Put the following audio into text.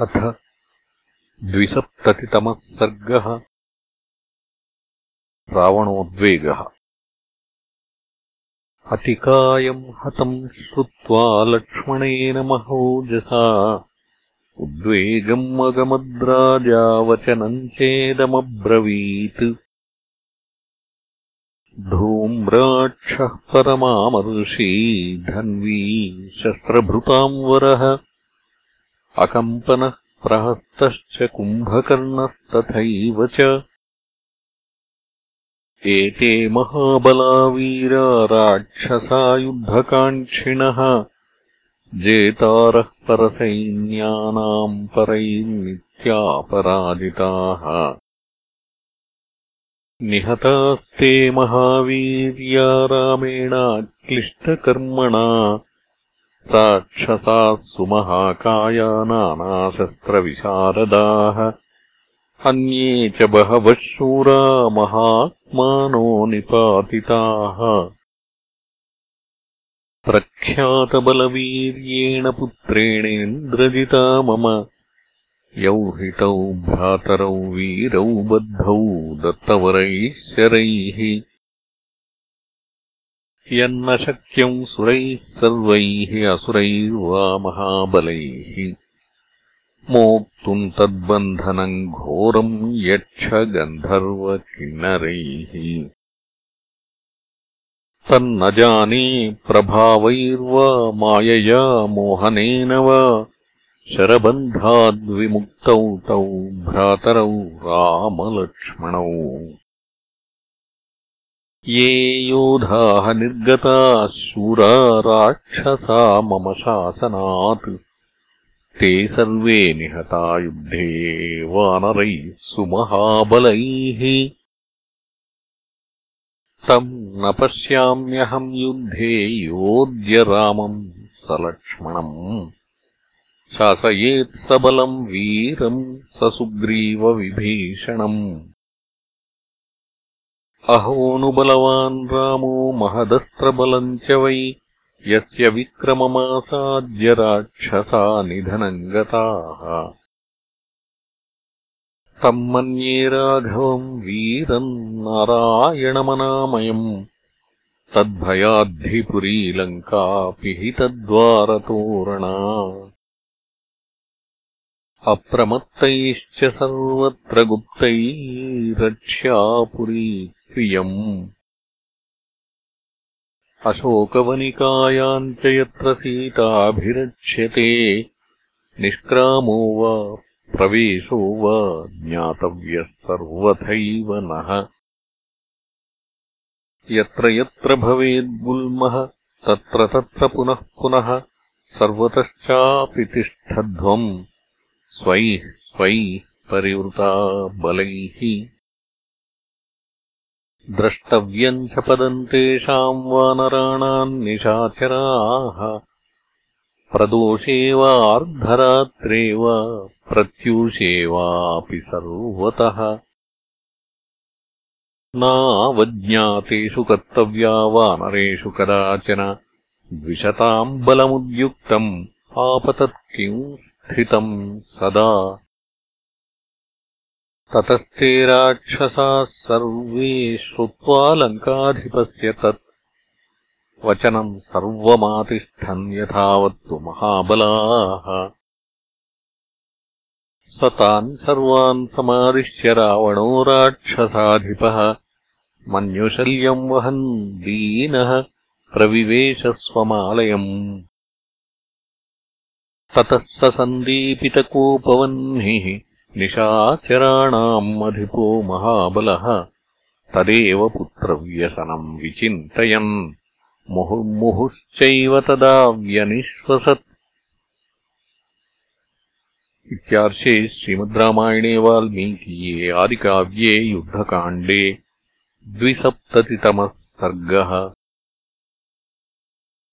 अथ द्विसप्ततितमः सर्गः। रावणोद्वेगः अतिकायम् हतम् श्रुत्वा लक्ष्मणेन महोजसा। उद्वेगम् अगमद्राजावचनम् चेदमब्रवीत्। धूम्राक्षः परमामर्षी धन्वी शस्त्रभृताम् वरः अकम्पनः प्रहस्तश्च कुम्भकर्णस्तथैव च। एते महाबलावीरा राक्षसायुद्धकाङ्क्षिणः जेतारः परसैन्यानाम् परैर्नित्यापराजिताः निहतास्ते महावीर्या रामेणाक्लिष्टकर्मणा राक्षसाः सुमहाकाया नानाशस्त्रविशारदाः। अन्ये च बहवः शूरा महात्मानो निपातिताः। प्रख्यातबलवीर्येण पुत्रेणेन्द्रजिता मम। यौहितौ भ्रातरौ वीरौ बद्धौ दत्तवरैः शरैः यन्न शक्यम् सुरैः सर्वैः असुरैर्वा महाबलैः मोक्तुम् तद्बन्धनम् घोरम् यक्षगन्धर्वकिन्नरैः। तन्न जाने प्रभावैर्वा मायया मोहनेन वा शरबन्धाद्विमुक्तौ तौ भ्रातरौ रामलक्ष्मणौ ये योधाः निर्गताः शूरा राक्षसा मम शासनात्। ते सर्वे निहता युद्धे वानरैः सुमहाबलैः। तम् न पश्याम्यहम् युद्धे योद्य रामम् सलक्ष्मणम् शासयेत् सबलम् वीरम् स सुग्रीवविभीषणम् अहोऽनुबलवान् रामो महदस्त्रबलम् च वै। यस्य विक्रममासाद्य राक्षसा निधनम् गताः। तम् मन्ये राघवम् वीरम् नारायणमनामयम्। तद्भयाद्धिपुरीलङ्का पिहितद्वारतोरणा अप्रमत्तैश्च सर्वत्र गुप्तैरक्ष्यापुरी अशोकवनिकायाम् च यत्र सीताभिरक्ष्यते निष्क्रामो वा प्रवेशो वा ज्ञातव्यः सर्वथैव नः। यत्र यत्र भवेद्गुल्मः तत्र तत्र पुनः पुनः सर्वतश्चापि तिष्ठध्वम्। स्वैः स्वैः परिवृता बलैः द्रष्टव्यम् च पदम् तेषाम् वानराणाम् निशाचराः। प्रदोषे वार्धरात्रे वा प्रत्यूषे वापि सर्वतः। नावज्ञातेषु कर्तव्या वानरेषु कदाचन द्विषताम् बलमुद्युक्तम् आपतत् किम् स्थितम् सदा ततस्ते राक्षसाः सर्वे श्रुत्वा लङ्काधिपस्य तत्। वचनम् सर्वमातिष्ठन् यथावत्तु महाबलाः। स तान् सर्वान् समादिश्य रावणो राक्षसाधिपः। मन्युशल्यम् वहन् दीनः प्रविवेशस्वमालयम्। ततः स सन्दीपितकोपवह्निः निशाचराणाम् अधिपो महाबलः तदेव पुत्रव्यसनम् विचिन्तयन्। मुहुर्मुहुश्चैव तदा व्यनिश्वसत्। श्रीमद् रामायणे वाल्मीकीये आदिकाव्ये युद्धकाण्डे द्विसप्ततितमः सर्गः